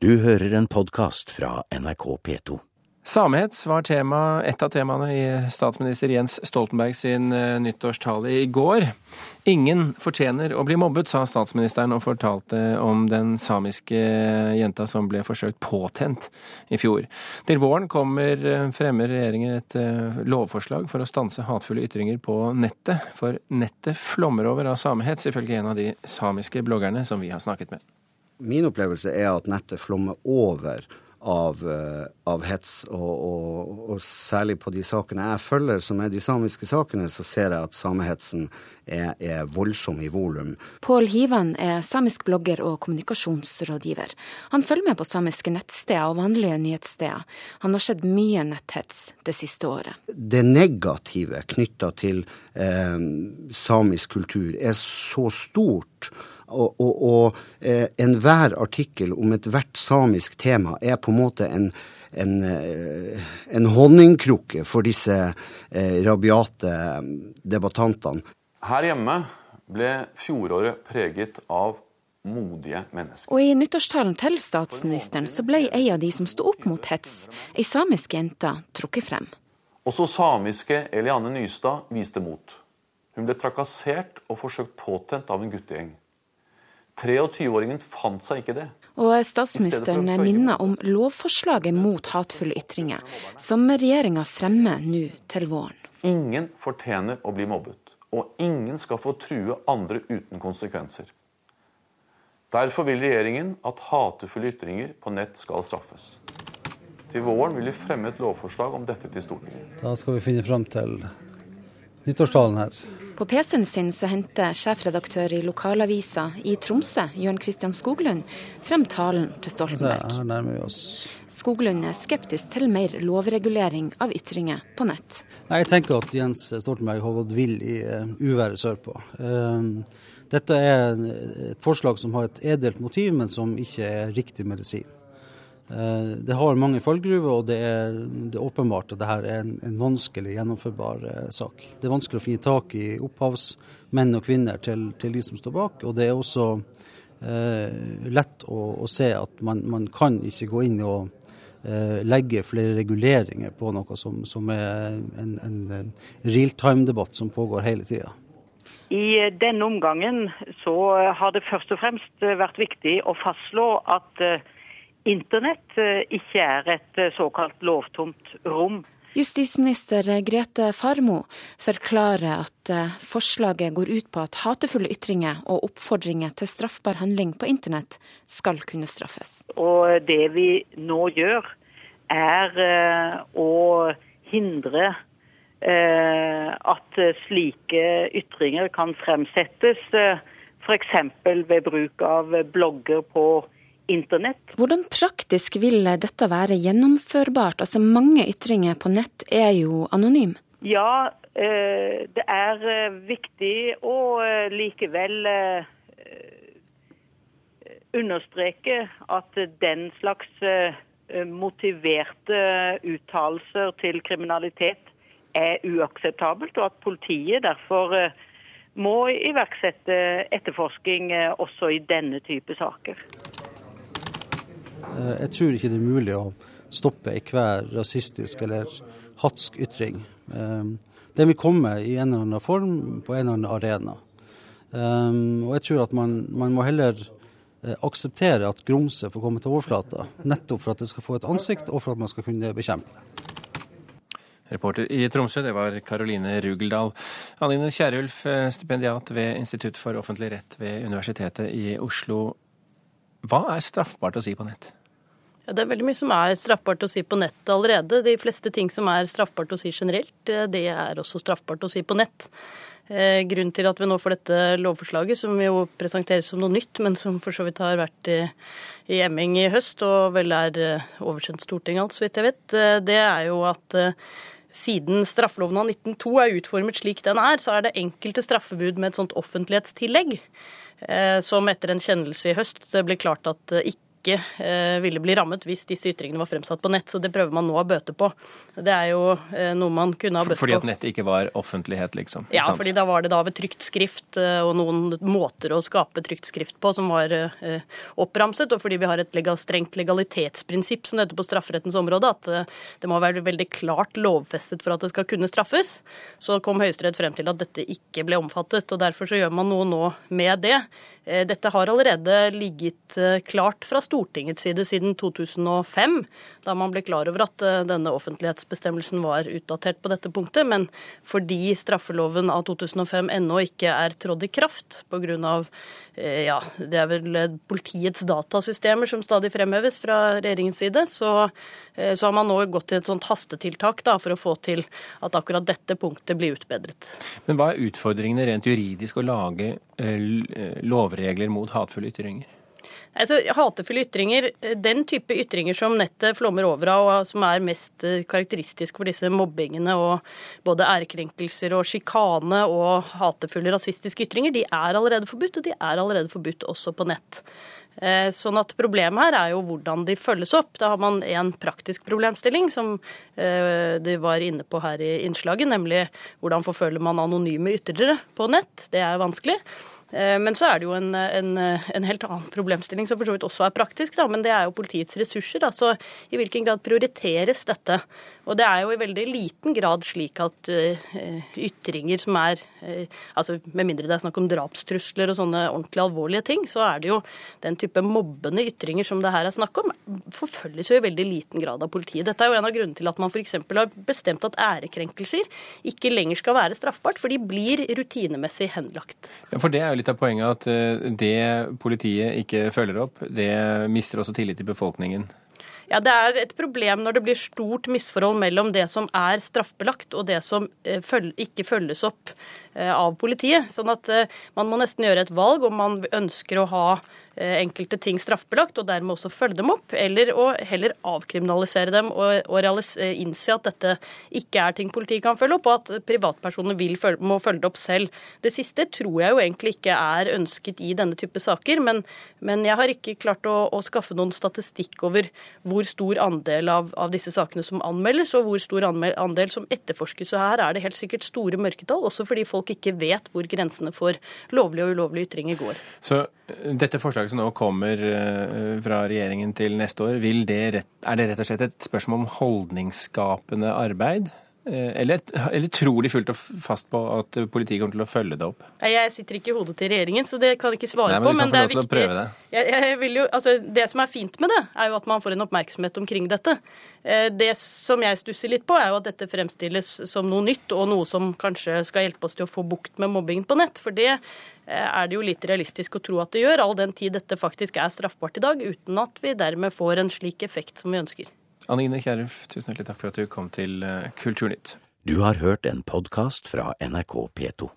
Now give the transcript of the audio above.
Du hører en podkast fra NRK P2. Samehets var tema, et av temaene i statsminister Jens Stoltenberg sin eh, nyttårstale i går. Ingen fortjener å bli mobbet, sa statsministeren og fortalte om den samiske jenta som ble forsøkt påtent i fjor. Til våren kommer eh, fremmer regjeringen et eh, lovforslag for å stanse hatefulle ytringer på nettet. For nettet flommer over av samehets, ifølge en av de samiske bloggerne som vi har snakket med. Min opplevelse er at nettet flommer over av, eh, av hets, og, og, og, særlig på de sakene jeg følger, som er de samiske sakene, så ser jeg at samehetsen er, er voldsom i volum. Pål Hivan er samisk blogger og kommunikasjonsrådgiver. Han følger med på samiske nettsteder og vanlige nyhetssteder. Han har sett mye netthets det siste året. Det negative knytta til eh, samisk kultur er så stort og, og, og eh, enhver artikkel om ethvert samisk tema er på en måte en, en, eh, en honningkrukke for disse eh, rabiate debattantene. Her hjemme ble fjoråret preget av modige mennesker. Og i nyttårstalen til statsministeren så ble ei av de som sto opp mot hets, ei samisk jente, trukket frem. Også samiske Eliane Nystad viste mot. Hun ble trakassert og forsøkt påtent av en guttegjeng. 23-åringen fant seg ikke det. Og statsministeren minner om lovforslaget mot hatefulle ytringer, som regjeringa fremmer nå til våren. Ingen fortjener å bli mobbet, og ingen skal få true andre uten konsekvenser. Derfor vil regjeringen at hatefulle ytringer på nett skal straffes. Til våren vil vi fremme et lovforslag om dette til Stortinget. Da skal vi finne fram til nyttårstalen her. På PC-en sin så henter sjefredaktør i lokalavisa i Tromsø, Jørn Christian Skoglund, frem talen til Stoltenberg. Her nærmer vi oss. Skoglund er skeptisk til mer lovregulering av ytringer på nett. Jeg tenker at Jens Stoltenberg har gått vill i uh, uværet sørpå. Uh, dette er et forslag som har et edelt motiv, men som ikke er riktig medisin. Eh, det har mange fallgruver, og det er, det er, åpenbart at dette er en, en, vanskelig gjennomførbar eh, sak. Det er vanskelig å finne tak i opphavsmenn og -kvinner til, til, de som står bak. Og det er også eh, lett å, å, se at man, man, kan ikke gå inn og eh, legge flere reguleringer på noe som, som er en, en realtime-debatt som pågår hele tida. I denne omgangen så har det først og fremst vært viktig å fastslå at eh, Internett eh, ikke er et eh, såkalt lovtomt rom. Justisminister Grete Farmo forklarer at eh, forslaget går ut på at hatefulle ytringer og oppfordringer til straffbar handling på internett skal kunne straffes. Og Det vi nå gjør, er å hindre at slike ytringer kan fremsettes, f.eks. ved bruk av blogger på internett internett. Hvordan praktisk vil dette være gjennomførbart? Altså Mange ytringer på nett er jo anonyme. Ja, eh, det er eh, viktig å eh, likevel understreke at den slags motiverte uttalelser til kriminalitet er uakseptabelt, og at politiet derfor må iverksette etterforsking også i denne type saker. Eh, jeg tror ikke det er mulig å stoppe enhver rasistisk eller hatsk ytring. Eh, den vil komme i en eller annen form på en eller annen arena. Eh, og jeg tror at man, man må heller akseptere at grumset får komme til overflata, nettopp for at det skal få et ansikt, og for at man skal kunne bekjempe det. Reporter i Tromsø, det var Karoline Rugeldal. Anine Kierulf, stipendiat ved Institutt for offentlig rett ved Universitetet i Oslo. Hva er straffbart å si på nett? Ja, det er veldig mye som er straffbart å si på nett allerede. De fleste ting som er straffbart å si generelt, eh, det er også straffbart å si på nett. Eh, grunnen til at vi nå får dette lovforslaget, som jo presenteres som noe nytt, men som for så vidt har vært i, i emming i høst og vel er eh, oversendt Stortinget alt, så vidt jeg vet, det er jo at siden straffeloven av 1902 er utformet slik den er, så er det enkelte straffebud med et sånt offentlighetstillegg. Som etter en kjennelse i høst ble klart at ikke ikke eh, ville bli rammet hvis disse ytringene var fremsatt på nett. Så det prøver man nå å bøte på. Det er jo eh, noe man kunne ha bøtt på. Fordi at nettet ikke var offentlighet, liksom? Ja, fordi da var det da ved trygt skrift eh, og noen måter å skape trygt skrift på som var oppramset. Og fordi vi har et legal, strengt legalitetsprinsipp som det heter på strafferettens område, at det må være veldig klart lovfestet for at det skal kunne straffes, så kom Høyesterett frem til at dette ikke ble omfattet. og Derfor så gjør man noe nå med det. Dette har allerede ligget klart fra Stortingets side siden 2005, da man ble klar over at eh, denne offentlighetsbestemmelsen var utdatert på dette punktet. Men fordi straffeloven av 2005 ennå ikke er trådt i kraft pga. Ja, det er vel politiets datasystemer som stadig fremheves fra regjeringens side, så, så har man nå gått til et sånt hastetiltak da, for å få til at akkurat dette punktet blir utbedret. Men hva er utfordringene rent juridisk å lage lovregler mot hatefulle ytringer? Altså, hatefulle ytringer, Den type ytringer som nettet flommer over av, og som er mest eh, karakteristisk for disse mobbingene og både ærekrenkelser og sjikane og hatefulle rasistiske ytringer, de er allerede forbudt, og de er allerede forbudt også på nett. Eh, sånn at Problemet her er jo hvordan de følges opp. Da har man en praktisk problemstilling som eh, de var inne på her i innslaget, nemlig hvordan forfølger man anonyme ytrere på nett. Det er vanskelig. Eh, men så er det jo en, en, en, helt annen problemstilling som for så vidt også er praktisk, da, men det er jo politiets ressurser. Da. Så i hvilken grad prioriteres dette? Og det er jo i veldig liten grad slik at uh, ytringer som er uh, altså Med mindre det er snakk om drapstrusler og sånne ordentlig alvorlige ting, så er det jo den type mobbende ytringer som det her er snakk om, forfølges jo i veldig liten grad av politiet. Dette er jo en av grunnene til at man f.eks. har bestemt at ærekrenkelser ikke lenger skal være straffbart, for de blir rutinemessig henlagt. Ja, For det er jo litt av poenget at eh, det politiet ikke følger opp, det mister også tillit i befolkningen. Ja, Det er et problem når det blir stort misforhold mellom det som er straffbelagt og det som eh, ikke følges opp eh, av politiet. Sånn at man må nesten gjøre et valg om man ønsker å ha enkelte ting straffbelagt, og dermed også følge dem opp, eller å heller avkriminalisere dem og, og eh, innse at dette ikke er ting politiet kan følge opp, og at privatpersoner følge, må følge det opp selv. Det siste tror jeg jo egentlig ikke er ønsket i denne type saker, men, men jeg har ikke klart å, å, skaffe noen statistikk over hvor stor andel av, av disse sakene som anmeldes, og hvor stor andel som etterforskes. Så her er det helt sikkert store mørketall, også fordi folk ikke vet hvor grensene for lovlige og ulovlige ytringer går. Så dette forslaget som nå kommer eh, fra regjeringen til neste år, det rett, er det rett og slett et spørsmål om holdningsskapende arbeid? Eh, eller, eller tror de fullt og fast på at politiet kommer til å følge det opp? Jeg sitter ikke i hodet til regjeringen, så det kan jeg ikke svare Nei, men på. Men det er viktig. Det. Jeg, jeg jo, altså, det som er fint med det, er jo at man får en oppmerksomhet omkring dette. Eh, det som jeg stusser litt på, er jo at dette fremstilles som noe nytt, og noe som kanskje skal hjelpe oss til å få bukt med mobbingen på nett. For det Eh, er det jo litt realistisk å tro at det gjør, all den tid dette faktisk er straffbart i dag, uten at vi dermed får en slik effekt som vi ønsker. Anne Ine Kierulf, tusen hjertelig takk for at du kom til eh, Kulturnytt. Du har hørt en podkast fra NRK P2.